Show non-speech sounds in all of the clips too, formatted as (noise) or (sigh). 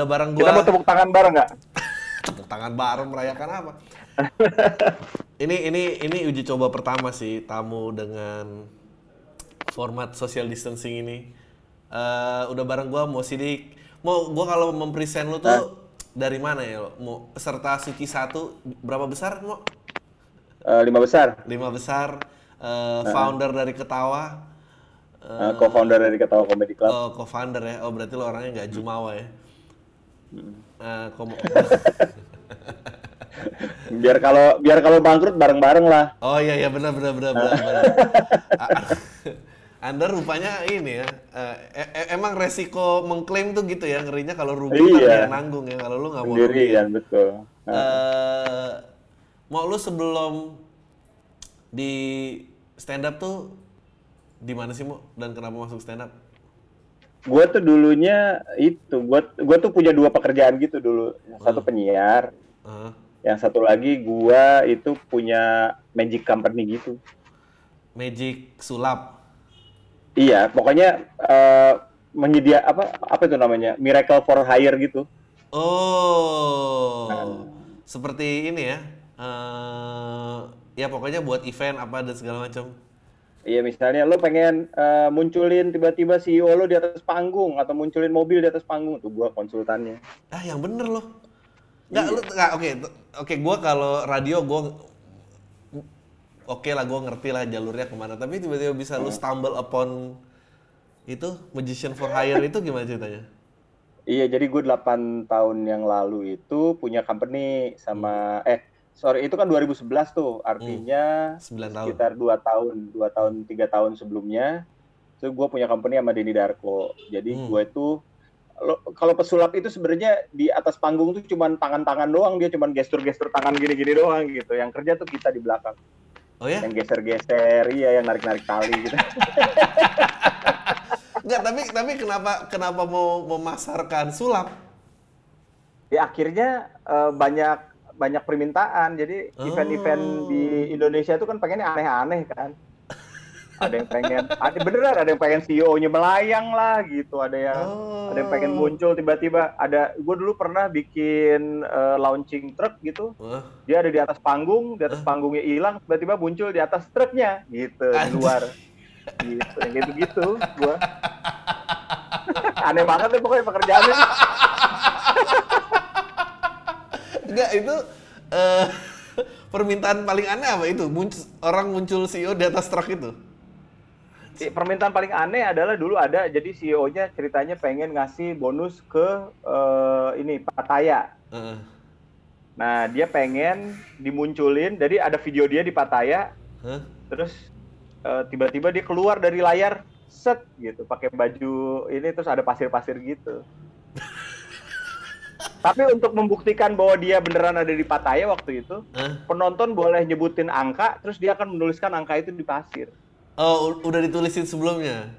udah bareng Kita mau gua. tepuk tangan bareng nggak? (laughs) Tepuk tangan bareng merayakan apa? ini ini ini uji coba pertama sih tamu dengan format social distancing ini. Eh udah bareng gua mau sidik. Mau gua kalau mempresent lu tuh dari mana ya? Mau peserta suci satu berapa besar mau? Eh, lima besar. Lima besar. eh, founder dari Ketawa. Eh, co-founder dari Ketawa Comedy Club. Oh, co-founder ya. Oh, berarti lo orangnya nggak jumawa ya. Eh, kom- Biar kalau biar kalau bangkrut bareng-bareng lah. oh iya iya benar benar benar benar. (laughs) (laughs) Anda rupanya ini ya. e- e- emang resiko mengklaim tuh gitu ya ngerinya kalau rugi kan Iya. yang nanggung ya kalau lu nggak mau rugi. Sendirian betul. Eh, mau lu sebelum di stand up tuh di mana sih mau dan kenapa masuk stand up? Gue tuh dulunya itu, gue gue tuh punya dua pekerjaan gitu dulu. Yang Satu penyiar, Eh, yang satu lagi gua itu punya magic company gitu. magic sulap. Iya, pokoknya eh, menyedia apa apa itu namanya miracle for hire gitu. Oh, seperti ini ya. eh ya pokoknya buat event apa dan segala macam. Iya misalnya lo pengen eh, munculin tiba-tiba CEO lo di atas panggung atau munculin mobil di atas panggung tuh gua konsultannya. Ah, yang bener loh. Nggak, lu, nggak, oke, t- oke, gua kalau radio gua oke lah, gua ngerti lah jalurnya ke mana. Tapi tiba-tiba bisa lu stumble upon itu magician for hire itu gimana ceritanya? Iya, jadi gue 8 tahun yang lalu itu punya company sama eh sorry itu kan 2011 tuh, artinya 9 tahun. sekitar 2 tahun, 2 tahun, 3 tahun sebelumnya. Itu gue punya company sama Denny Darko. Jadi Hmm. gue itu kalau pesulap itu sebenarnya di atas panggung tuh cuman tangan-tangan doang, dia cuman gestur-gestur tangan gini-gini doang gitu. Yang kerja tuh kita di belakang. Oh ya? Yang geser-geser, iya yang narik-narik tali gitu. (laughs) Enggak, tapi tapi kenapa kenapa mau memasarkan sulap? ya akhirnya eh, banyak banyak permintaan. Jadi Oh. event-event di Indonesia itu kan pengennya aneh-aneh kan. Ada yang pengen ada beneran ada yang pengen CEO-nya melayang lah gitu. Ada yang Oh. ada yang pengen muncul tiba-tiba. Ada gue dulu pernah bikin eh, launching truk gitu. Wah, dia ada di atas panggung di atas panggungnya hilang tiba-tiba muncul di atas truknya gitu di luar. Gitu yang gitu-gitu gua. (laughs) Aneh banget deh pokoknya pekerjaannya (laughs) Enggak, itu eh (laughs) permintaan paling aneh apa itu? Muncul, orang muncul CEO di atas truk itu. I- permintaan paling aneh adalah dulu ada jadi CEO-nya ceritanya pengen ngasih bonus ke eh, ini Pattaya. Heeh. Nah, dia pengen dimunculin, jadi ada video dia di Pattaya, Hah? terus eh, tiba-tiba dia keluar dari layar set gitu, pakai baju ini terus ada pasir-pasir gitu. (laughs) Tapi untuk membuktikan bahwa dia beneran ada di Pattaya waktu itu, Hah? penonton boleh nyebutin angka, terus dia akan menuliskan angka itu di pasir. Oh, udah ditulisin sebelumnya.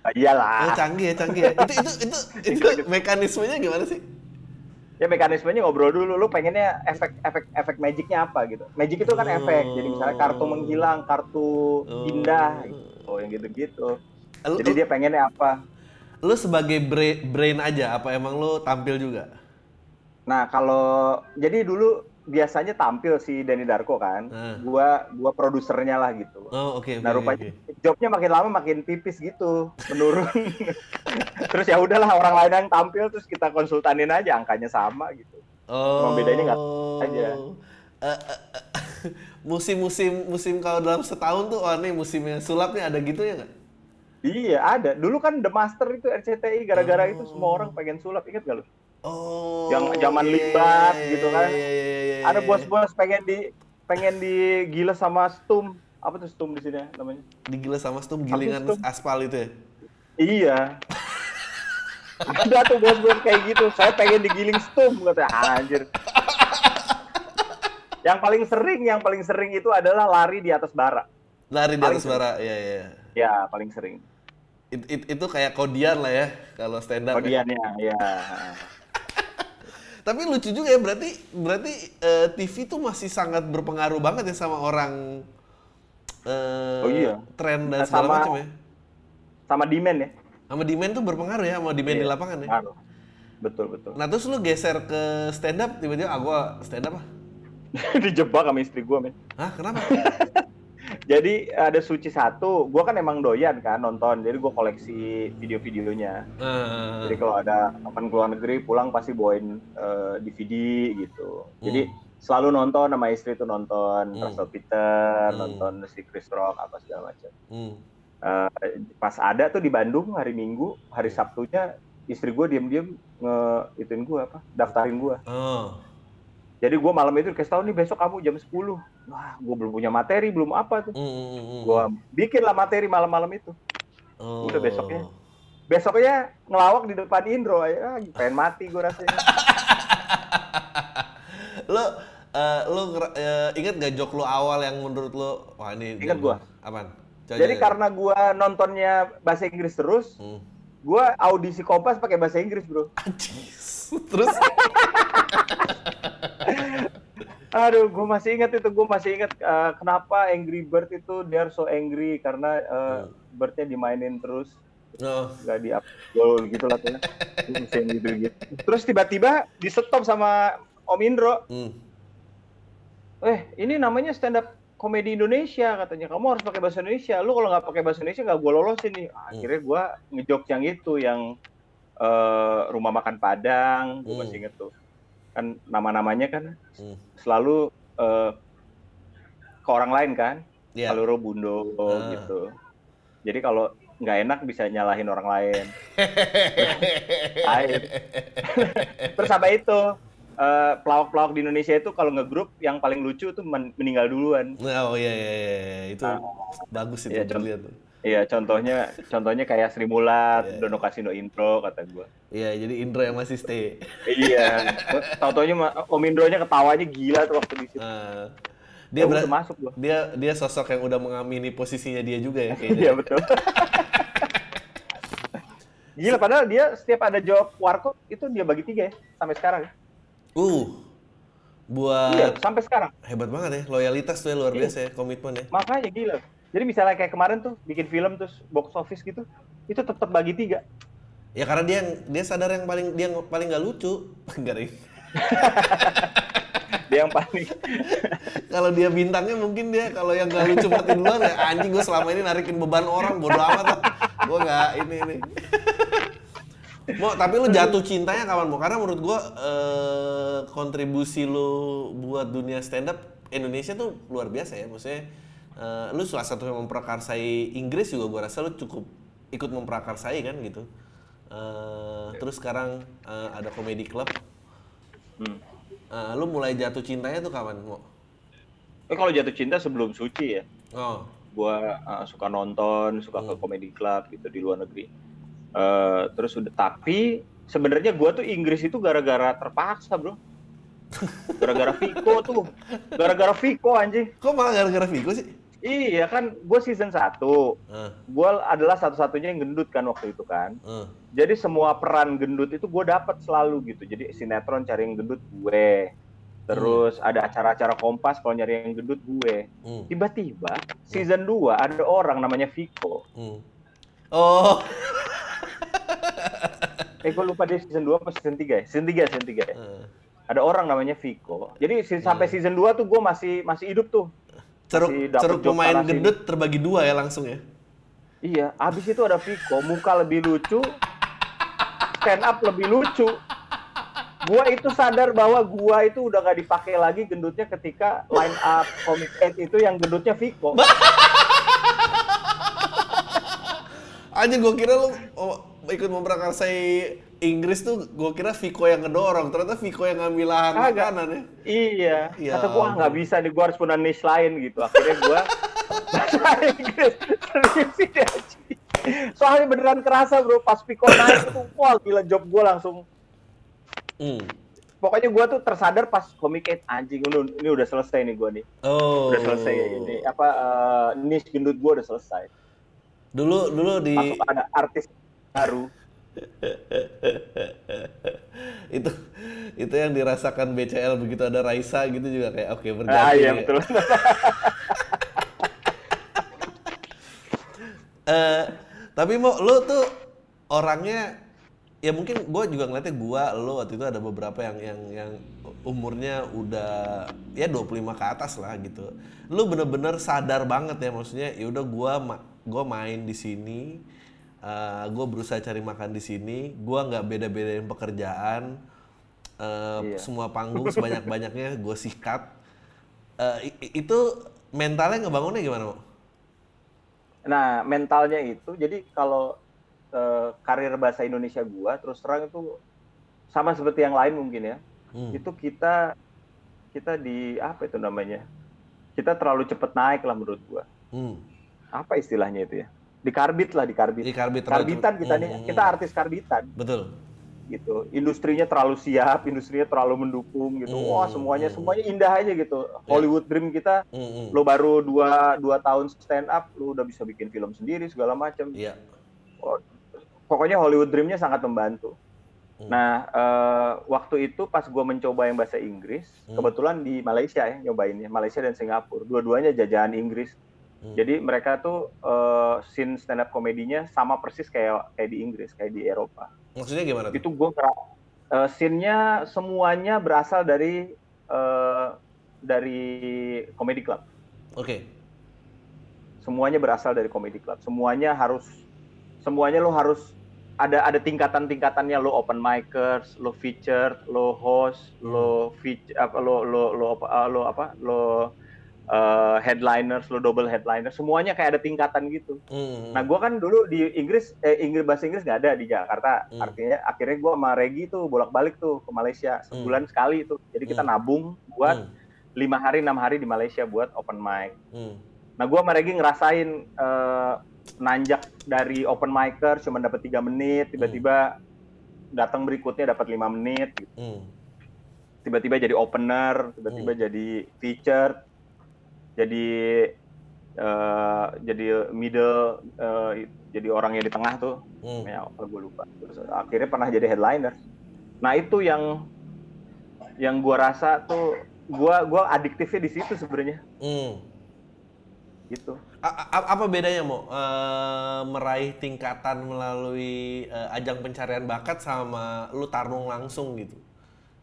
Oh, iyalah. canggih ya, canggih ya. Itu itu itu (laughs) itu mekanismenya gimana sih? ya mekanismenya ngobrol dulu lu pengennya efek efek efek magicnya apa gitu magic itu kan efek jadi misalnya kartu menghilang kartu Oh. indah gitu yang gitu gitu Lu, jadi dia pengennya apa lu sebagai bra- brain aja apa emang lu tampil juga? Nah kalau jadi dulu biasanya tampil si Denny Darko kan Nah. gua gua produsernya lah gitu Oh, oke oke. nah oke, rupanya oke. jobnya makin lama makin tipis gitu menurun (laughs) terus ya udahlah orang lain yang tampil terus kita konsultanin aja angkanya sama gitu Oh. bedanya nggak aja. Eh, eh, eh, Musim-musim musim kalau dalam setahun tuh oh nih musimnya sulap nih ada gitu ya nggak? Iya ada. Dulu kan The Master itu RCTI gara-gara itu semua orang pengen sulap. Ingat gak lu? Oh. Yang zaman iya, libat iya, gitu iya, kan. iya, iya, iya, iya, Ada bos-bos pengen di pengen digila sama Stum. Apa tuh Stum di sini namanya? Digila sama stum gilingan Stum. aspal itu ya. Iya. ada tuh bos-bos kayak gitu. Saya pengen digiling Stum katanya. Anjir. yang paling sering, yang paling sering itu adalah lari di atas bara. Lari di Paling atas bara, iya iya. Ya, paling sering. It- it- itu kayak kodian lah ya kalau stand up. ya. Kodiannya, ya. Tapi lucu juga ya berarti berarti eh, TV tuh masih sangat berpengaruh banget ya sama orang eh, Oh iya. tren dan Nah, segala sama- macam ya. Sama demand ya. Sama demand tuh berpengaruh ya sama demand di Iya, lapangan ya. pengaruh. betul betul. Nah terus lu geser ke stand up tiba-tiba ah gua stand up ah. (laughs) Dijebak sama istri gue men. Hah kenapa? (laughs) Jadi ada Suci satu, gue kan emang doyan kan nonton, jadi gue koleksi video-videonya. Eh, Jadi kalau ada kapan keluar negeri pulang pasti bawain eh, DVD gitu. Jadi selalu nonton sama istri tuh nonton Hmm. Russell Peter, Hmm. nonton si Chris Rock apa segala macam. hmm. Eh, pas ada tuh di Bandung hari Minggu, hari Sabtunya istri gue diem-diem nge ituin gue apa, daftarin gue. Oh. Jadi gue malam itu dikasih tahu nih besok kamu jam 10. Wah, gue belum punya materi, belum apa tuh. Hmm, hmm, hmm, hmm. Gue bikin lah materi malam-malam itu. Oh. udah besoknya. Besoknya ngelawak di depan Indro, ya pengen mati gue rasanya. (laughs) Lo eh, lo ngera- eh, ingat gak jok lo awal yang menurut lo wah ini dia- gua. Apaan? Coba Jadi karena gue nontonnya bahasa Inggris terus, Hmm. gue audisi Kompas pakai bahasa Inggris bro. (laughs) Terus (laughs) Aduh, gue masih ingat itu, gue masih ingat eh, kenapa Angry Bird itu dia so angry karena eh, Birdnya dimainin terus, oh. nggak di up gol gitu lah tuh. gitu gitu. Terus tiba-tiba di stop sama Om Indro, Hmm. eh ini namanya stand up komedi Indonesia katanya kamu harus pakai bahasa Indonesia lu kalau nggak pakai bahasa Indonesia nggak gue lolosin nih akhirnya gue ngejok yang itu yang eh, rumah makan Padang gue Hmm. masih inget tuh kan nama-namanya kan Hmm. selalu eh, ke orang lain kan Iya. Kaluro Bundo Ah. gitu jadi kalau nggak enak bisa nyalahin orang lain (laughs) (laughs) terus apa itu eh, pelawak-pelawak di Indonesia itu kalau ngegrup yang paling lucu tuh men- meninggal duluan Oh iya iya iya, iya. itu bagus itu Iya, untuk contoh- lihat tuh. Iya, contohnya contohnya kayak Sri Mulat, Iya. Dono Kasino intro kata gua. Iya, jadi Indro yang masih stay. iya. Tahu-taunya ma- Om Indronya ketawanya gila tuh waktu di situ. Nah, Dia berat, masuk gua. dia dia sosok yang udah mengamini posisinya dia juga ya kayaknya. Iya betul. gila padahal dia setiap ada jawab warkop itu dia bagi tiga ya sampai sekarang. Uh, buat Iya, sampai sekarang. hebat banget ya, loyalitas tuh ya luar Iya. biasa ya, komitmen ya. Makanya gila. Jadi misalnya kayak kemarin tuh bikin film terus box office gitu, itu tetap bagi tiga. Ya karena dia dia sadar yang paling dia yang paling nggak lucu, (laughs) Nggak, Ring. Dia yang paling (laughs) kalau dia bintangnya mungkin dia kalau yang nggak lucu mati duluan ya anjing gue selama ini narikin beban orang bodo amat lah. Gue nggak ini ini. Mo, tapi lu jatuh cintanya kapan Mo? Karena menurut gua eh, kontribusi lu buat dunia stand up Indonesia tuh luar biasa ya. Maksudnya eh, lu salah satu yang memprakarsai Inggris juga gua rasa lu cukup ikut memprakarsai kan gitu. Eh, terus sekarang eh, ada comedy club. Hmm. Eh, lu mulai jatuh cintanya tuh kapan Mo? Eh kalau jatuh cinta sebelum suci ya. Oh, gua uh, suka nonton, suka ke comedy club gitu di luar negeri. Eh, terus udah tapi sebenarnya gua tuh Inggris itu gara-gara terpaksa, Bro. (laughs) Gara-gara Vico tuh. Gara-gara Vico anjing. kok malah gara-gara Vigo sih? Iya kan gue season 1. Eh, Gue adalah satu-satunya yang gendut kan waktu itu kan. eh. Jadi semua peran gendut itu gue dapat selalu gitu. Jadi sinetron cari yang gendut gue. Terus ada acara-acara kompas kalau nyari yang gendut gue. Hmm, Tiba-tiba season 2 ada orang namanya Vico. hmm. Oh, (laughs) Eh gue lupa dia season 2 apa season 3 ya? Season 3, season 3 ya. eh. Ada orang namanya Vico. Jadi si- sampai season 2 tuh gue masih masih hidup tuh. Ceruk ceruk pemain ini. gendut terbagi dua ya langsung ya. Iya, abis itu ada Vico, muka lebih lucu, stand up lebih lucu. Gua itu sadar bahwa gua itu udah gak dipakai lagi gendutnya ketika line up Comic 8 itu yang gendutnya Vico. (laughs) Aja gue kira lu oh, ikut memprakarsai Inggris tuh gue kira Vico yang ngedorong, ternyata Vico yang ngambil lahan Kagak. makanan ya. Iya, Ya kata gua "Ah, nggak bisa nih, gua harus punya niche lain gitu. Akhirnya gua (laughs) bahasa Inggris serius (laughs) sih. Soalnya beneran kerasa bro, pas Vico naik itu, wah gila job gua langsung Hmm. pokoknya gua tuh tersadar pas Comic 8 anjing ini, ini udah selesai nih gua nih. Oh. udah selesai ini apa eh, niche gendut gue udah selesai Dulu dulu di masuk ada artis baru itu itu yang dirasakan BCL begitu ada Raisa gitu juga kayak oke berganti. ah iya betul. (laughs) Eh, tapi mau lu tuh orangnya ya mungkin gue juga ngeliatnya gue lo waktu itu ada beberapa yang yang yang umurnya udah ya 25 ke atas lah gitu. Lu bener-bener sadar banget ya maksudnya ya udah gue ma gue main di sini uh, gue berusaha cari makan di sini gue nggak beda-bedain pekerjaan uh, Iya. semua panggung sebanyak-banyaknya gue sikat Uh, itu mentalnya ngebangunnya gimana Mo? Nah, mentalnya itu jadi kalau eh, karir bahasa Indonesia gua terus terang itu sama seperti yang lain mungkin ya. Hmm. Itu kita kita di apa itu namanya? Kita terlalu cepet naik lah menurut gua. Hmm. Apa istilahnya itu ya? Di karbit lah, di karbit. Di karbit karbitan kita Hmm, nih, hmm, kita artis karbitan Betul. gitu. Industrinya terlalu siap, industrinya terlalu mendukung gitu. Hmm, Wah, semuanya hmm. semuanya indah aja gitu. Hollywood Dream kita Hmm, hmm. lo baru dua dua tahun stand up, lo udah bisa bikin film sendiri segala macam. Iya. Oh, pokoknya Hollywood Dream-nya sangat membantu. Hmm. Nah, eh, waktu itu pas gue mencoba yang bahasa Inggris, Hmm. kebetulan di Malaysia ya nyobainnya, Malaysia dan Singapura, dua-duanya jajahan Inggris. Hmm. Jadi mereka tuh eh, scene stand up komedinya sama persis kayak kayak di Inggris, kayak di Eropa. Maksudnya gimana tuh? Itu gue uh, scene-nya semuanya berasal dari eh, dari comedy club. Oke. semuanya berasal dari comedy club semuanya harus semuanya lo harus ada ada tingkatan-tingkatannya lo open micers lo featured lo host lo feature apa lo lo lo apa lo apa lo uh, headliners lo double headliner semuanya kayak ada tingkatan gitu Hmm. nah gue kan dulu di Inggris eh Inggris bahasa Inggris nggak ada di Jakarta Hmm. artinya akhirnya gue sama Regi tuh bolak-balik tuh ke Malaysia sebulan sekali tuh jadi kita Hmm. nabung buat Hmm. lima hari enam hari di Malaysia buat open mic Hmm. Nah, gue sama Regi ngerasain eh, nanjak dari open micer cuma dapat tiga menit, tiba-tiba datang berikutnya dapat lima menit, gitu. Hmm. tiba-tiba jadi opener, tiba-tiba jadi featured, jadi eh, jadi middle, eh, jadi orang yang di tengah tuh, Hmm. ya gue lupa. Terus akhirnya pernah jadi headliner. Nah itu yang yang gue rasa tuh gua gua adiktifnya di situ sebenarnya, Hmm. gitu. A- apa bedanya mau meraih tingkatan melalui eh, ajang pencarian bakat sama lu tarung langsung gitu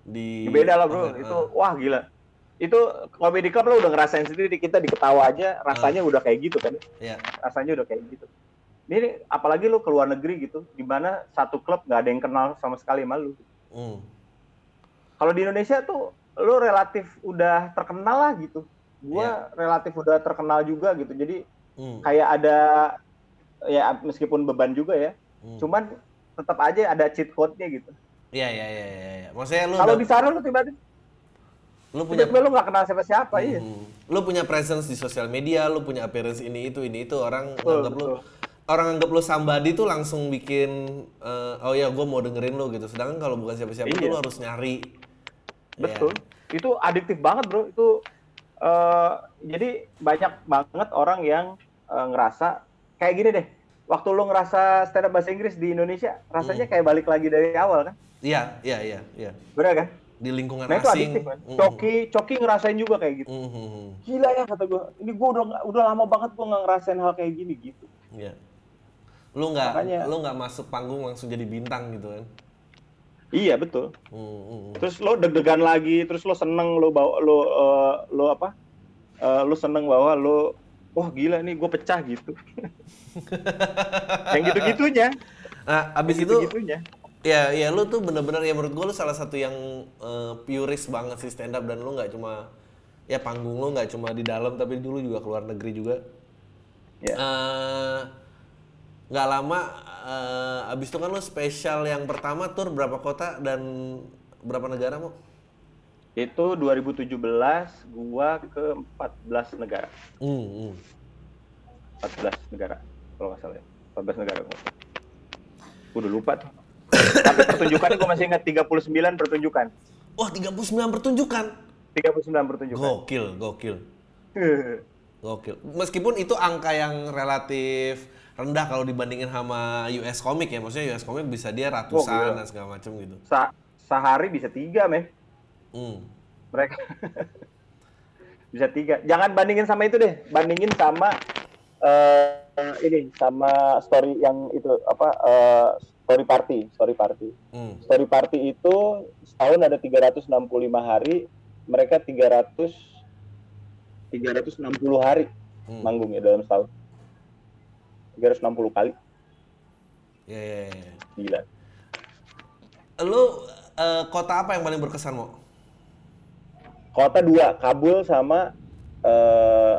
di beda lah bro Oke, itu eh. wah gila itu comedy club lo udah ngerasain sendiri kita diketawa aja rasanya udah kayak gitu kan ya rasanya udah kayak gitu ini apalagi lo ke luar negeri gitu di mana satu klub nggak ada yang kenal sama sekali sama lu hmm. kalau di Indonesia tuh lo relatif udah terkenal lah gitu gua relatif udah terkenal juga gitu jadi Hmm. kayak ada ya meskipun beban juga ya Hmm. cuman tetap aja ada cheat code-nya gitu Iya iya iya iya. iya. Maksudnya lu kalau udah- di sana lo tiba-tiba lu punya tiba-tiba lo nggak kenal siapa-siapa iya Hmm. lu punya presence di sosial media, lu punya appearance ini itu ini itu orang Betul, nganggap lu betul. orang anggap lu somebody tuh langsung bikin eh, oh ya gue mau dengerin lu gitu. Sedangkan kalau bukan siapa-siapa tuh Iya. lu harus nyari. Betul. Ya. Itu adiktif banget, Bro. Itu eh, jadi banyak banget orang yang eh, ngerasa kayak gini deh. Waktu lo ngerasa stand up bahasa Inggris di Indonesia, rasanya Hmm. kayak balik lagi dari awal kan? Iya, iya, iya, iya. Bener kan? Di lingkungan Nah, itu asing. adiktif kan. Mm, Coki, Coki ngerasain juga kayak gitu. mm, mm, mm. Gila ya kata gue. Ini gue udah udah lama banget gue nggak ngerasain hal kayak gini gitu. Iya. Lu nggak lu nggak masuk panggung langsung jadi bintang gitu kan. Iya betul. Mm, mm, mm. Terus lo deg-degan lagi, terus lo seneng lo bawa lo eh, lo apa? Eh, lo seneng bahwa lo wah gila nih gue pecah gitu. (laughs) yang gitu-gitunya. Nah, abis itu gitu-gitunya. Ya, ya lu tuh bener-bener ya menurut gue lu salah satu yang eh, purist banget sih stand up dan lu nggak cuma ya panggung lu nggak cuma di dalam tapi dulu juga keluar negeri juga. Ya. Eh, nggak lama eh, abis itu kan lu spesial yang pertama tur berapa kota dan berapa negara mau? Itu 2017 gua ke 14 negara. Hmm, hmm. 14 negara kalau nggak salah ya. 14 negara. Gua udah lupa tuh. Tapi pertunjukannya gua masih ingat 39 pertunjukan. Wah 39 pertunjukan. 39 pertunjukan. Gokil, gokil. (laughs) Gokil. Meskipun itu angka yang relatif rendah kalau dibandingin sama US Comic ya. Maksudnya US Comic bisa dia Oh, ratusan gila. dan segala macam gitu. Sa- sehari bisa tiga, men. Hmm. Mereka (laughs) bisa tiga. Jangan bandingin sama itu deh. Bandingin sama eh ini sama story yang itu apa eh, story party, story party. Hmm. Story party itu setahun ada 365 hari, mereka 300 360 hari Hmm. manggung ya dalam setahun. 360 kali. Ya, ya, ya. Gila. Lu eh, kota apa yang paling berkesan mau? Kota dua, Kabul sama eh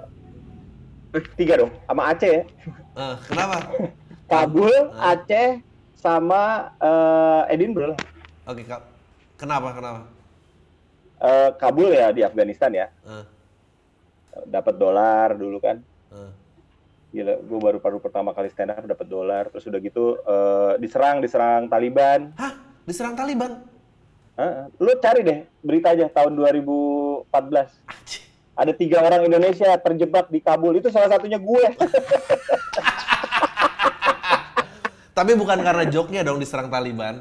eh, tiga dong, sama Aceh ya. Eh, kenapa? (laughs) Kabul. Aceh, sama eh, Edinburgh. Oke, Kak. Kenapa? Kenapa? Eh, Kabul ya di Afghanistan ya. Eh, Dapat dolar dulu kan. eh. Gila, gue baru baru pertama kali stand up dapat dolar, terus udah gitu eh, diserang, diserang Taliban. Hah? Diserang Taliban? Heeh. Lu cari deh berita aja tahun 2014. Anjing. Ada tiga orang Indonesia terjebak di Kabul. Itu salah satunya gue. (laughs) Tapi bukan karena joknya dong diserang Taliban.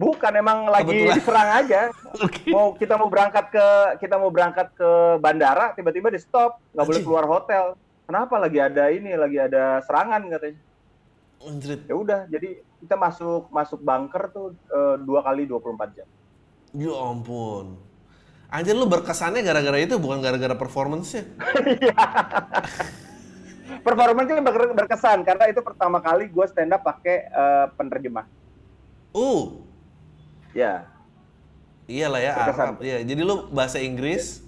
Bukan emang lagi Kebetulan. diserang aja. (laughs) Oke. Mau kita mau berangkat ke kita mau berangkat ke bandara, tiba-tiba di stop, nggak boleh keluar hotel. Kenapa lagi ada ini, lagi ada serangan katanya. Ya udah, jadi kita masuk masuk bunker tuh eh, dua kali 24 jam. Ya ampun. Anjir lu berkesannya gara-gara itu bukan gara-gara performance-nya. (laughs) Performanya ber- berkesan karena itu pertama kali gue stand up pakai eh, penerjemah. Uh, Ya, iyalah ya Berkesan. Arab. Iya, jadi lu bahasa Inggris.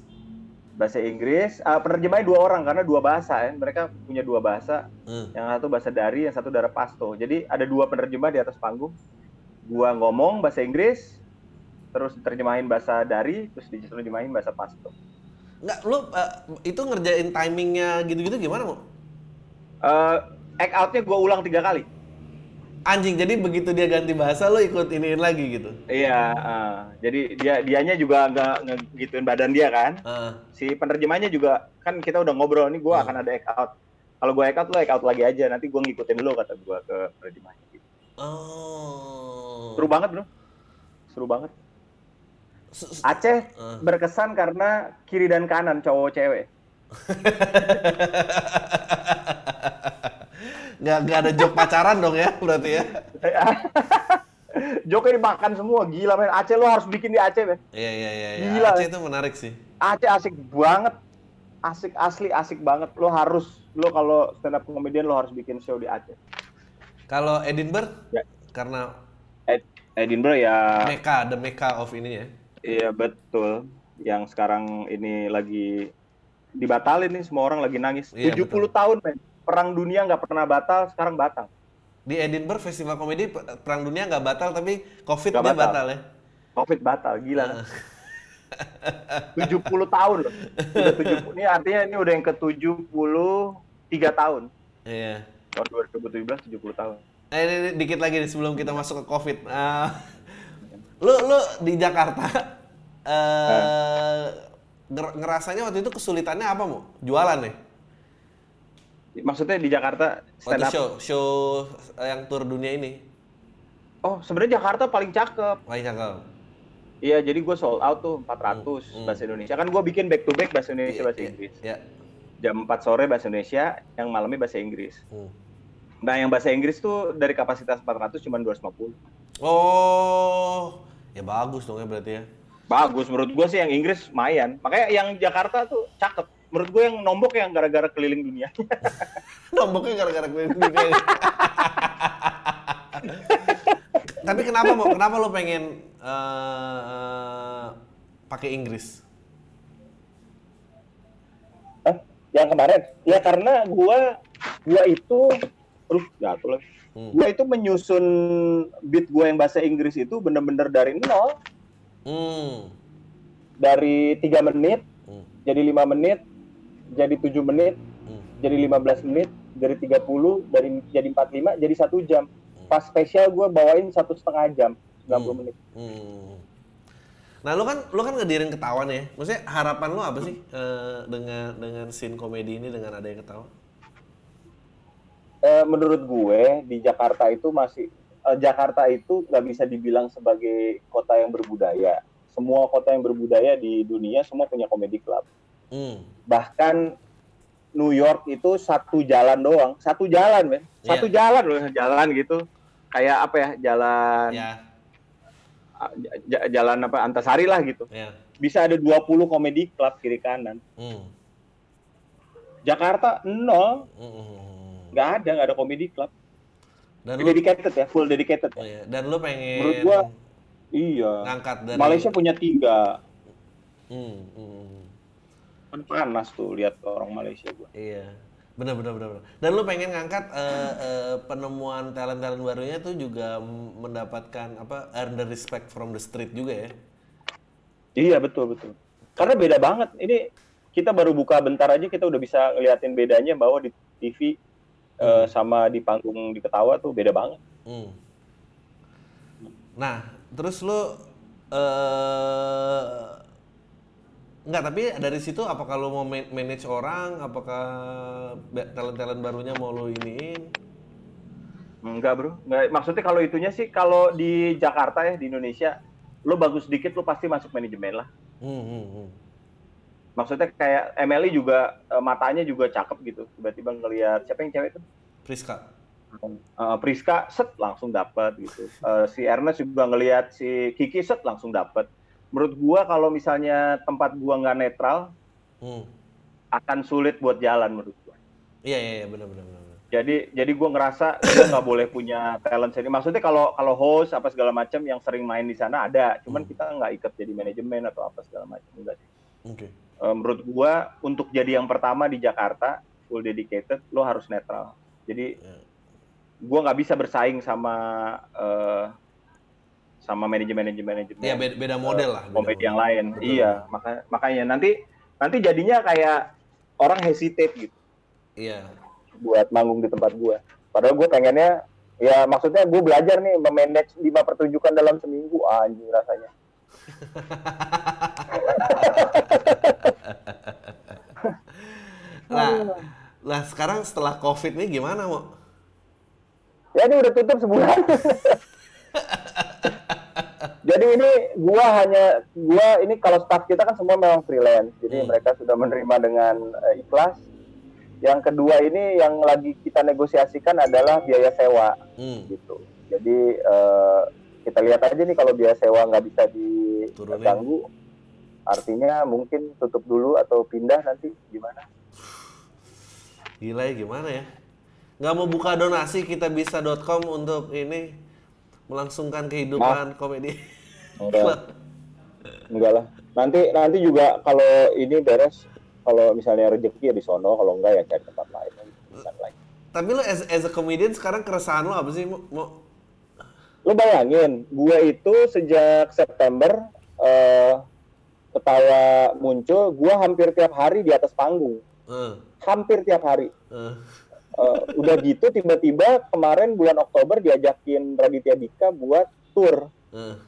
bahasa Inggris. eh, penerjemahnya dua orang karena dua bahasa ya. Mereka punya dua bahasa. Eh, Yang satu bahasa dari, yang satu darah pasto. Jadi ada dua penerjemah di atas panggung. Gua ngomong bahasa Inggris, terus diterjemahin bahasa dari, terus diterjemahin bahasa pasto. Enggak, lu eh, itu ngerjain timingnya gitu-gitu gimana? Eh, act out-nya gue ulang tiga kali. Anjing, jadi begitu dia ganti bahasa lu ikut iniin lagi gitu. Iya, eh, jadi dia dianya juga nggak ngegituin badan dia kan. Eh, Si penerjemahnya juga kan kita udah ngobrol nih gue Hmm. akan ada act out. Kalau gue act out lo act out lagi aja, nanti gue ngikutin lo kata gue ke penerjemahnya. Gitu. oh. Seru banget bro, seru banget. Aceh Eh. berkesan karena kiri dan kanan cowok cewek. Nggak nggak ada joke pacaran dong ya berarti ya. (laughs) Joknya dimakan semua, gila men. Aceh lo harus bikin di Aceh men. Iya iya iya. iya. Gila, Aceh itu menarik sih. Aceh asik banget, asik asli asik banget. Lo harus, lo kalau stand up comedian lo harus bikin show di Aceh. Kalau Edinburgh Ya. karena Ed- Edinburgh ya, Mecca, the Mecca of ini ya. iya betul. Yang sekarang ini lagi dibatalin nih, semua orang lagi nangis. Iya, 70 tahun men, perang dunia nggak pernah batal, sekarang batal. Di Edinburgh Festival Komedi pe- Perang Dunia nggak batal tapi Covid dia batal. batal ya. Covid batal, gila kan? Eh, 70 tahun loh. Udah 70, ini artinya ini udah yang ke 73 tahun. Iya. Tahun 2017 70 tahun. Eh, ini, ini dikit lagi nih sebelum kita masuk ke Covid. Ah, lu lu di Jakarta eh nger- ngerasanya waktu itu kesulitannya apa mau? Jualan ya? Maksudnya di Jakarta stand Waktu up. show show yang tour dunia ini. Oh, sebenarnya Jakarta paling cakep. Paling cakep. Iya, jadi gue sold out tuh 400 Hmm, hmm. bahasa Indonesia. Kan gue bikin back to back bahasa Indonesia bahasa Iya, Inggris. iya. Jam 4 sore bahasa Indonesia, yang malamnya bahasa Inggris. Hmm. Nah, yang bahasa Inggris tuh dari kapasitas 400 cuma 250. Oh, ya bagus dong ya berarti ya. Bagus menurut gue sih yang Inggris lumayan. Makanya yang Jakarta tuh cakep. Menurut gue yang nombok yang gara-gara keliling dunia. (laughs) Nomboknya gara-gara keliling dunia. (laughs) Tapi kenapa mau? Kenapa lo pengen eh, pakai Inggris? Hah? Yang kemarin? Ya karena gua gua itu aduh jatuh lagi. Hmm. Gua itu menyusun beat gua yang bahasa Inggris itu bener-bener dari nol, Hmm. dari tiga menit Hmm. jadi lima menit, jadi tujuh menit, Hmm. jadi 15 menit, dari 30, dari jadi 45, jadi satu jam. Pas spesial gua bawain satu setengah jam, 90 Hmm. menit. Hmm. Nah, lu kan lu kan ngedirin ketawa nih ya. Maksudnya harapan lu apa sih eh, dengan dengan scene komedi ini dengan ada yang ketawa? Eh, menurut gue di Jakarta itu masih eh, Jakarta itu nggak bisa dibilang sebagai kota yang berbudaya. Semua kota yang berbudaya di dunia semua punya komedi club. Hmm. Bahkan New York itu satu jalan doang, satu jalan men, satu jalan loh jalan gitu. kayak apa ya jalan Ya, j- j- jalan apa Antasari lah gitu. ya. Bisa ada 20 komedi club kiri kanan. Hmm. Jakarta nol, Hmm, hmm, hmm. nggak ada, nggak ada komedi club. Dan lu, Dedicated ya, full dedicated. oh Ya. iya. dan lu pengen Menurut gua, Iya. ngangkat dari Malaysia punya tiga. Hmm, hmm, hmm. Kan panas tuh lihat orang Malaysia gua. Iya, benar benar benar. Dan lu pengen ngangkat eh, eh, penemuan talent talent barunya tuh juga mendapatkan apa earn the respect from the street juga ya? Iya betul betul. Karena beda banget. Ini kita baru buka bentar aja kita udah bisa ngeliatin bedanya bahwa di TV eh, sama di panggung di ketawa tuh beda banget. Hmm. Nah, terus lu eh Enggak, tapi dari situ apakah lu mau man- manage orang, apakah talent talent barunya mau lu iniin? Enggak bro, enggak. Maksudnya kalau itunya sih kalau di Jakarta ya di Indonesia, lo bagus dikit lo pasti masuk manajemen lah. Hmm, hmm, hmm. Maksudnya kayak Emily juga eh, matanya juga cakep gitu. Tiba-tiba ngelihat siapa yang cewek itu? Priska. Eh, Priska set langsung dapat gitu. Eh, si Ernest juga ngelihat si Kiki set langsung dapat. Menurut gua kalau misalnya tempat gua nggak netral Hmm. akan sulit buat jalan menurut gua. Iya, iya, iya, benar benar. Jadi jadi gua ngerasa gua nggak boleh punya talent sendiri. Maksudnya kalau kalau host apa segala macam yang sering main di sana ada, cuman Hmm. kita nggak ikat jadi manajemen atau apa segala macam enggak sih. Oke. Eh, menurut gua untuk jadi yang pertama di Jakarta full dedicated lo harus netral. Jadi Ya. gua nggak bisa bersaing sama eh, sama manajemen-manajemen manajemen Iya, beda, beda model lah. beda komedi model. yang lain. Betul. Iya, maka makanya nanti nanti jadinya kayak orang hesitate gitu. Iya. buat manggung di tempat gua. Padahal gua pengennya ya maksudnya gua belajar nih memanage lima pertunjukan dalam seminggu Ah, anjing rasanya. Nah, lah sekarang setelah COVID nih gimana, Mo? Ya ini udah tutup sebulan. Jadi ini gua hanya gua ini kalau staff kita kan semua memang freelance. Jadi Hmm. mereka sudah menerima dengan eh, ikhlas. Yang kedua ini yang lagi kita negosiasikan adalah biaya sewa Hmm. gitu. Jadi eh, kita lihat aja nih kalau biaya sewa nggak bisa diganggu, artinya mungkin tutup dulu atau pindah nanti gimana? Gila ya gimana ya? Nggak mau buka donasi kita bisa.com untuk ini melangsungkan kehidupan komedi. Enggak, enggak lah. Nanti nanti juga kalau ini beres, kalau misalnya rezeki ya di sono, kalau enggak ya cari tempat lain. Tapi lo as, as a comedian sekarang keresahan lo apa sih? Mo? Lo bayangin, gue itu sejak September eh, ketawa muncul, gue hampir tiap hari di atas panggung, Eh, hampir tiap hari. eh. Eh, udah gitu tiba-tiba kemarin bulan Oktober diajakin Raditya Dika buat tour eh.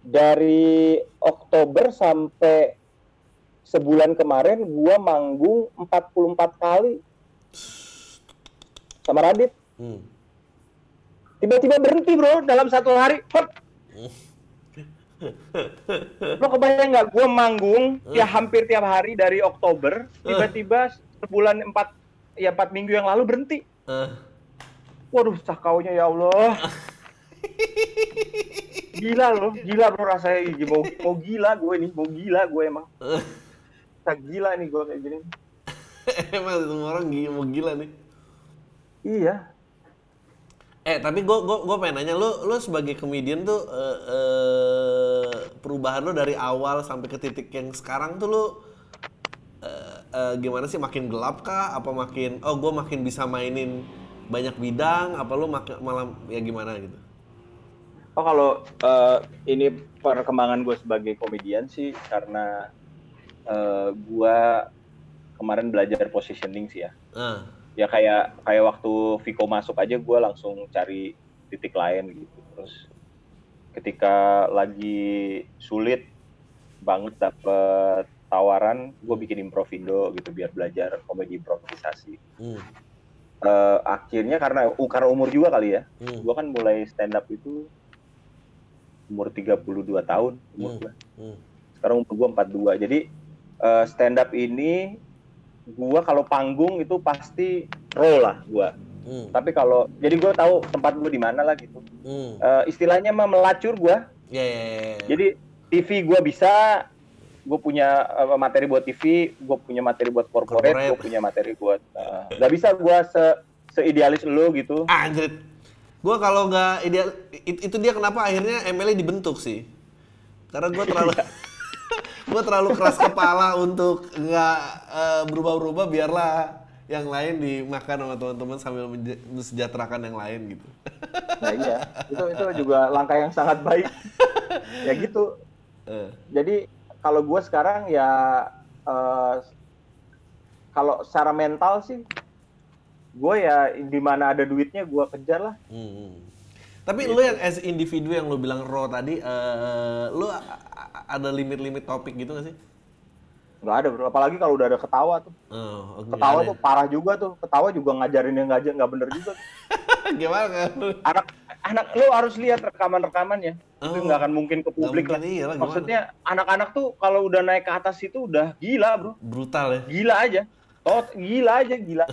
dari Oktober sampai sebulan kemarin gua manggung 44 kali sama Radit Hmm. Tiba-tiba berhenti bro. Dalam satu hari Hop. lo kebayang nggak? Gua manggung ya hampir tiap hari dari Oktober tiba-tiba sebulan empat ya empat minggu yang lalu berhenti. Waduh cakaunya ya Allah. Gila loh gila bro rasanya mau mau gila gue nih mau gila gue emang. Tak gila nih gue kayak gini. (laughs) Emang semua orang gila, mau gila nih. iya Eh tapi gue gua, gua pengen nanya lo lo sebagai komedian tuh eh, eh, perubahan lo dari awal sampai ke titik yang sekarang tuh lo eh, eh, gimana sih makin gelap kah? Apa makin oh gue makin bisa mainin banyak bidang? Apa lo mak- malah ya gimana gitu? Oh kalau eh, ini perkembangan gue sebagai komedian sih karena eh, gue kemarin belajar positioning sih ya. Ah, Ya kayak kayak waktu Viko masuk aja gue langsung cari titik lain gitu. Terus ketika lagi sulit banget dapet tawaran, gue bikin improvindo gitu biar belajar komedi improvisasi. hmm, Eh, akhirnya karena karena umur juga kali ya, hmm, gue kan mulai stand up itu umur 32 tahun umur Hmm. gua. hmm, Sekarang umur gue 42. Jadi stand up ini gua kalau panggung itu pasti roll lah gua. Hmm. Tapi kalau jadi gue tahu tempat gue di mana lah gitu. Hmm. Eh, istilahnya mah melacur gue. Ya, ya, ya, ya. Jadi TV gue bisa, gue punya eh, materi buat TV, gue punya materi buat corporate, Corporate. gue punya materi buat. eh, nggak bisa gue se seidealis lo gitu. Anjir. Gue kalau nggak ideal, it- itu dia kenapa akhirnya MLE dibentuk sih. Karena gue terlalu, (laughs) gue terlalu keras kepala untuk nggak eh, berubah-berubah biarlah yang lain dimakan sama teman-teman sambil mensejahterakan yang lain gitu. Nah iya, itu itu juga langkah yang sangat baik. (laughs) ya gitu. Eh, Jadi kalau gue sekarang ya eh, kalau secara mental sih, gue ya di mana ada duitnya gue kejar lah. hmm. Tapi lu yang as individu yang lu bilang raw tadi, lu a- a- ada limit-limit topik gitu gak sih? Nggak ada bro, apalagi kalau udah ada ketawa tuh. Oh, Ketawa tuh parah juga tuh. Ketawa juga ngajarin yang nggak nggak bener juga. (laughs) Gimana kan? Anak anak lu harus lihat rekaman-rekamannya. Itu Oh. nggak akan mungkin ke publik lah. iya lah? Maksudnya anak-anak tuh kalau udah naik ke atas itu udah gila bro. Brutal ya. Gila aja. Tot gila aja gila.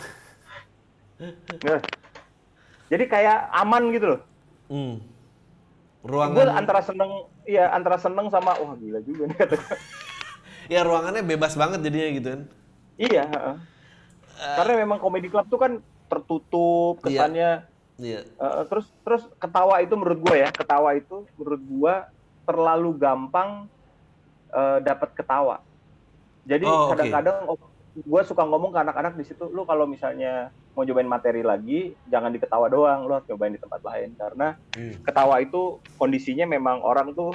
Nah. (laughs) Jadi kayak aman gitu loh. Hmm. Gue Ruangan antara seneng, iya antara seneng sama wah gila juga nih kata gua. (laughs) ya ruangannya bebas banget jadinya gitu kan. Iya. heeh. Karena memang komedi club tuh kan tertutup Iya. kesannya. Iya. Eh, terus terus ketawa itu menurut gue ya ketawa itu menurut gue terlalu gampang eh, dapat ketawa. Jadi Oh, kadang-kadang gue suka ngomong ke anak-anak di situ, lu kalau misalnya mau cobain materi lagi, jangan diketawa doang, lu harus cobain di tempat lain karena Hmm. ketawa itu kondisinya memang orang tuh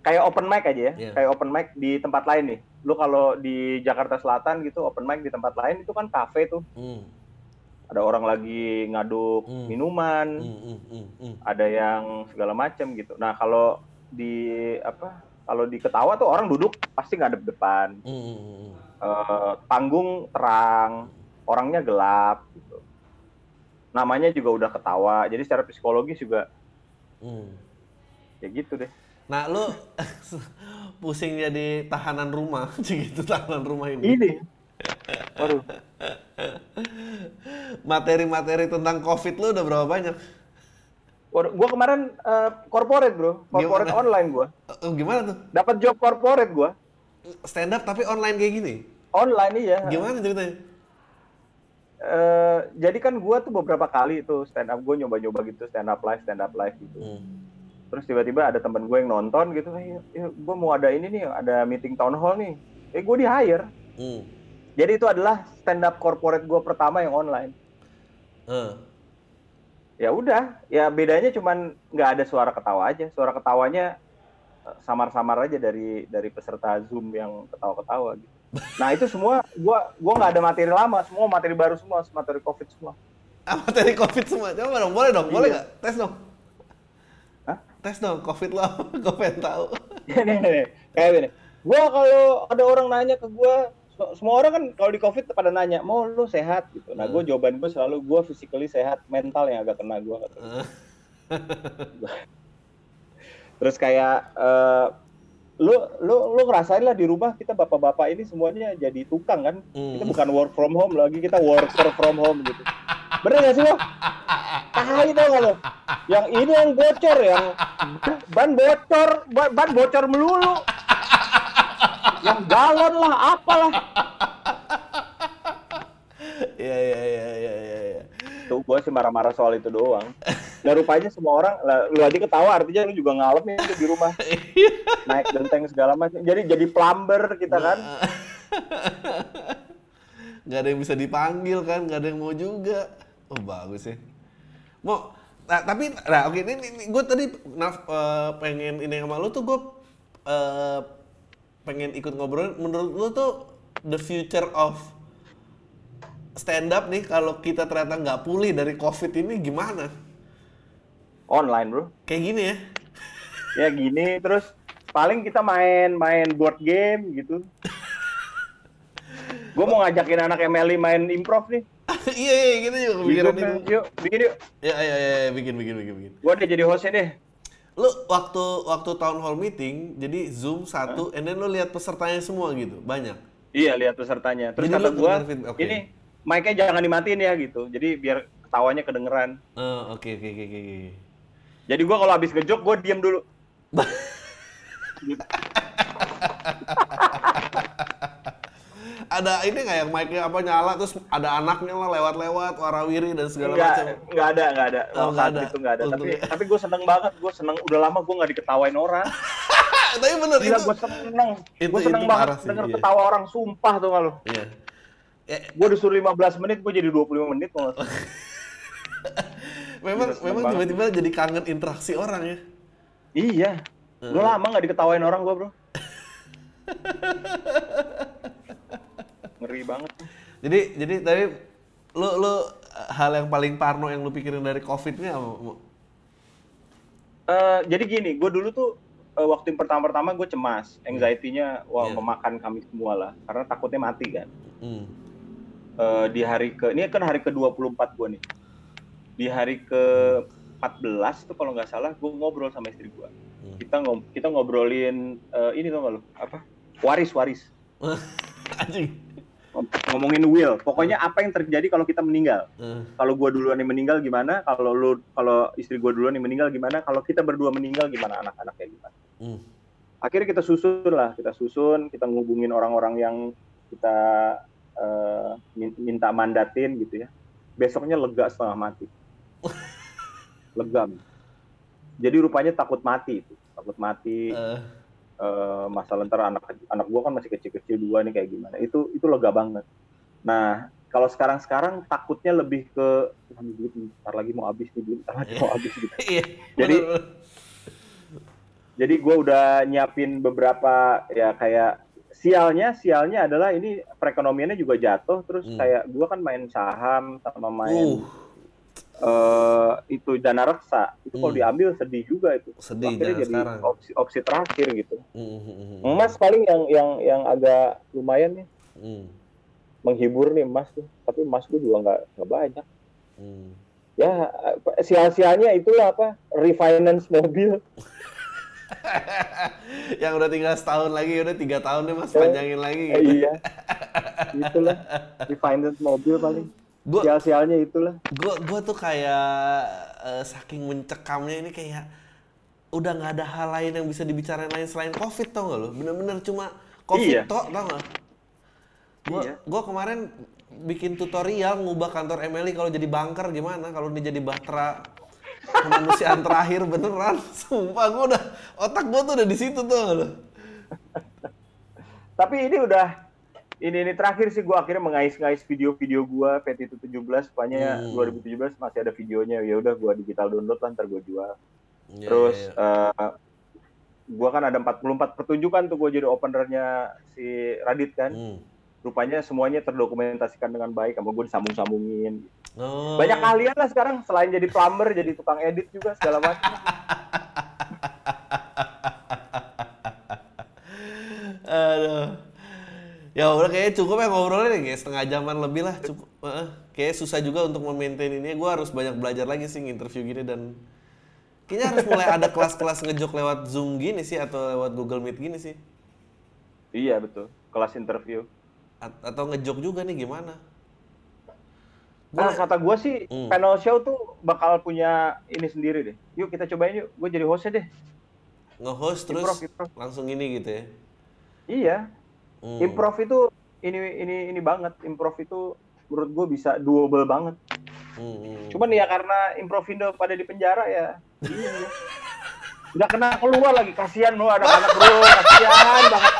kayak open mic aja ya, Iya. kayak open mic di tempat lain nih. Lu kalau di Jakarta Selatan gitu open mic di tempat lain itu kan kafe tuh, Hmm. ada orang lagi ngaduk Hmm. minuman, Hmm. Hmm. Hmm. Hmm. ada yang segala macam gitu. Nah kalau di apa? Kalau di ketawa tuh orang duduk pasti ngadep depan, Hmm. Hmm. Eh, panggung terang, orangnya gelap gitu. Namanya juga udah ketawa, jadi secara psikologis juga Hmm. ya gitu deh. Nah, lu (laughs) pusing jadi tahanan rumah, (laughs) gitu tahanan rumah ini. Ini, waduh, Materi-materi tentang COVID lu udah berapa banyak? waduh, gua kemarin eh, corporate bro, corporate Gimana? online gua, Oh, gimana tuh? dapat job corporate gua, Stand up tapi online kayak gini? online iya. Gimana ceritanya? Eh, jadi kan gua tuh beberapa kali tuh stand up, gua nyoba-nyoba gitu stand up live, stand up live gitu. Hmm. terus tiba-tiba ada temen gue yang nonton gitu eh, eh, gue mau ada ini nih ada meeting town hall nih eh gue di hire Hmm. jadi itu adalah stand up corporate gue pertama yang online Eh. ya udah ya bedanya cuman nggak ada suara ketawa aja suara ketawanya samar-samar aja dari dari peserta zoom yang ketawa-ketawa gitu nah itu semua gue gua nggak ada materi lama semua materi baru semua materi covid semua Ah, materi COVID semua. Coba dong, boleh dong, boleh Iya. nggak? Tes dong. Hah? Tes dong, COVID lo apa? (laughs) Gue pengen tahu. nih, nih, nih. kayak gini. Gua kalau ada orang nanya ke gua, se- semua orang kan kalau di covid pada nanya, mau lu sehat gitu. Nah, gue jawaban gue selalu gue physically sehat, mental yang agak kena gua. kata. (laughs) (laughs) Terus kayak eh, lu lu lu ngerasain lah di rumah kita bapak-bapak ini semuanya jadi tukang kan. Kita Hmm. bukan work from home lagi, kita worker from home gitu. Bener gak sih lo? Tai tau gak lo? Yang ini yang bocor, yang ban bocor, ban, ban bocor melulu. Yang galon lah, apalah. Iya, iya, iya, iya, iya, iya. Tuh gue sih marah-marah soal itu doang. Nah rupanya semua orang, lah, lu aja ketawa artinya lu juga ngalem ya di rumah. (laughs) Naik genteng segala macam. Jadi jadi plumber kita kan. (laughs) Gak ada yang bisa dipanggil kan, gak ada yang mau juga. Oh bagus ya. Mau, nah, tapi, nah oke ini, ini gue tadi naf, eh, pengen ini sama lu tuh gue eh, pengen ikut ngobrol. Menurut lu tuh the future of stand up nih kalau kita ternyata nggak pulih dari covid ini gimana? Online bro. Kayak gini ya? Ya gini terus paling kita main main board game gitu. Gue mau ngajakin anak MLI main improv nih. (laughs) iya, iya, gitu Yuk, itu. Yuk, bikin yuk. Ya, ya, ya, ya, bikin, bikin, bikin, bikin. Gue udah jadi hostnya deh. Lu waktu waktu town hall meeting, jadi zoom satu, and then lu lihat pesertanya semua gitu, banyak. Iya, lihat pesertanya. Terus Jadi kata gue, oke. ini mic-nya jangan dimatiin ya gitu. Jadi biar ketawanya kedengeran. Oh, oke oke oke oke. oke. Jadi gua kalau habis ngejok gua diem dulu. (laughs) Ada ini nggak yang mic-nya apa nyala terus ada anaknya lah lewat-lewat warawiri dan segala Enggak, macam. enggak ada, enggak ada. Oh, nggak ada. itu enggak ada. Tapi tapi gue seneng banget, gue seneng. Udah lama gue nggak diketawain orang. (laughs) Tapi bener Gila, itu. gue seneng. itu- Gue seneng itu banget sih, denger iya. ketawa orang. Sumpah tuh kalau. Iya. Eh, Gue disuruh 15 menit, gue jadi 25 menit. Tuh. (laughs) memang seneng memang tiba-tiba jadi kangen interaksi orang ya. iya. Udah lama nggak diketawain orang gue bro. Ngeri banget. Jadi jadi tapi lu lu hal yang paling parno yang lu pikirin dari covid ini apa? Eh, jadi gini, gue dulu tuh eh, waktu yang pertama-pertama gue cemas, anxiety-nya wah Iya. memakan kami semua lah, karena takutnya mati kan. Hmm. Eh, di hari ke, ini kan hari ke 24 gue nih. Di hari ke 14 tuh kalau nggak salah gue ngobrol sama istri gue. Hmm. Kita ngob kita ngobrolin eh, ini tau gak lo apa? Waris waris. (laughs) Anjing. Ngom- Ngomongin will. Pokoknya apa yang terjadi kalau kita meninggal. Eh, Kalau gue duluan yang meninggal gimana? Kalau lu kalau istri gue duluan yang meninggal gimana? Kalau kita berdua meninggal gimana anak-anaknya gimana? hmm. akhirnya kita susun lah kita susun kita ngubungin orang-orang yang kita min- minta mandatin gitu ya besoknya lega setengah mati lega jadi rupanya takut mati itu takut mati. Eh, eh, masalah ntar anak anak gua kan masih kecil-kecil dua nih kayak gimana. Itu itu lega banget. Nah kalau sekarang-sekarang takutnya lebih ke "Wah, ini duit ntar lagi mau habis nih duit ntar lagi mau habis gitu. (laughs) Iya. Jadi-. Jadi gue udah nyiapin beberapa ya kayak sialnya sialnya adalah ini perekonomiannya juga jatuh terus Hmm. kayak gue kan main saham sama main Uh, eh, itu dana reksa. Itu kalau Hmm. diambil sedih juga itu. Sedih akhirnya jadi sekarang. opsi opsi terakhir gitu. Hmm, hmm, hmm, hmm. emas paling yang yang yang agak lumayan nih. Hmm, menghibur nih emas tuh. Tapi emas gue juga nggak nggak banyak. Hmm. ya sial-sialnya itulah apa? Refinance mobil. (laughs) Yang udah tinggal setahun lagi udah tiga tahun deh mas. Eh, panjangin lagi. Eh, gitu. iya. Itulah. Refinance mobil paling Gua sial-sialnya itulah. gua gua tuh kayak eh, saking mencekamnya ini kayak udah nggak ada hal lain yang bisa dibicarain lain selain covid tau gak lo bener-bener cuma covid Iya. tau gak gua Iya. gua kemarin bikin tutorial ngubah kantor MLI kalau jadi bunker gimana? Kalau ini jadi bahtera kemanusiaan (laughs) terakhir beneran. Sumpah gua udah otak gua tuh udah di situ tuh tapi ini udah ini ini terakhir sih gua akhirnya mengais-ngais video-video gua PT itu 17 supaya Hmm. 2017 masih ada videonya ya udah gua digital download lah ntar gua jual Iya, terus iya, iya. eh, gua kan ada 44 pertunjukan tuh gua jadi openernya si Radit kan Hmm. rupanya semuanya terdokumentasikan dengan baik sama gue disambung-sambungin Oh. banyak keahlian lah sekarang selain jadi plumber jadi tukang edit juga segala macam (laughs) Aduh. Ya udah kayaknya cukup ya ngobrolnya nih, kayak setengah jaman lebih lah cukup. Heeh. Kayaknya susah juga untuk memaintain ini. Gue harus banyak belajar lagi sih interview gini dan kayaknya harus mulai ada kelas-kelas ngejok lewat Zoom gini sih atau lewat Google Meet gini sih. iya betul kelas interview A- atau ngejok juga nih gimana? Nah, Gua- kata gue sih Hmm. panel show tuh bakal punya ini sendiri deh. Yuk kita cobain yuk. Gue jadi hostnya deh. nge-host terus Improv, improv. langsung ini gitu ya. Iya. Hmm. Improv itu ini ini ini banget. Improv itu menurut gue bisa doable banget. Hmm, hmm. Cuman ya karena improvindo pada di penjara ya. iya. Nggak kena keluar lagi. Kasihan lo anak-anak bro. Kasihan banget.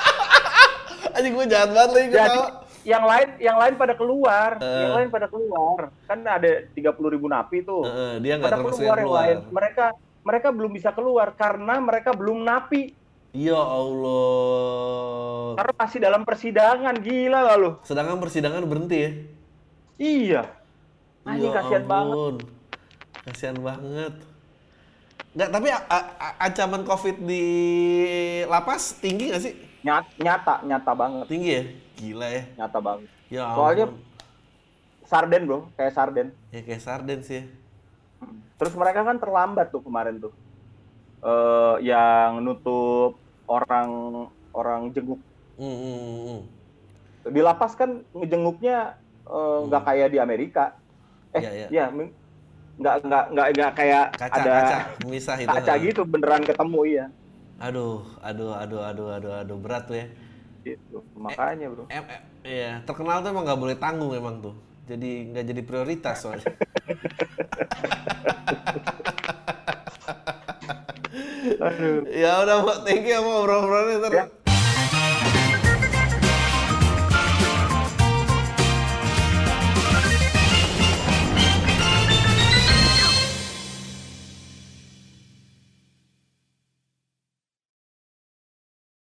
Anjing gue jahat banget lagi Jadi yang lain yang lain pada keluar. Eh. Yang lain pada keluar. Kan ada 30 ribu napi tuh. Heeh, dia nggak pada termasuk keluar yang keluar. lain. Mereka mereka belum bisa keluar karena mereka belum napi. Ya Allah. Karena masih dalam persidangan, gila gak lu? Sedangkan persidangan berhenti ya. Iya. Anjing Ya kasihan banget. Kasihan banget. Nggak, tapi ancaman COVID di lapas tinggi nggak sih? Nyata, nyata, nyata banget, Tinggi ya? Gila ya. nyata banget. Ya ampun. Soalnya sarden bro, kayak sarden. Ya kayak sarden sih ya. Terus mereka kan terlambat tuh kemarin tuh. Eh yang nutup orang orang jenguk. Hmm, hmm, hmm, hmm. Di lapas kan ngejenguknya eh, nggak kayak di Amerika. Eh, Iya, iya. ya, nggak nggak nggak nggak kayak Kaca, ada kaca, misah itu. kaca gitu beneran ketemu iya Aduh, aduh, aduh, aduh, aduh, aduh, berat tuh ya. gitu makanya bro Em, em, iya, terkenal tuh emang nggak boleh tanggung emang tuh. Jadi nggak jadi prioritas soalnya. (laughs) aduh ya udah, Mbak, thank you sama obrol-obrolnya. Ntar Ya.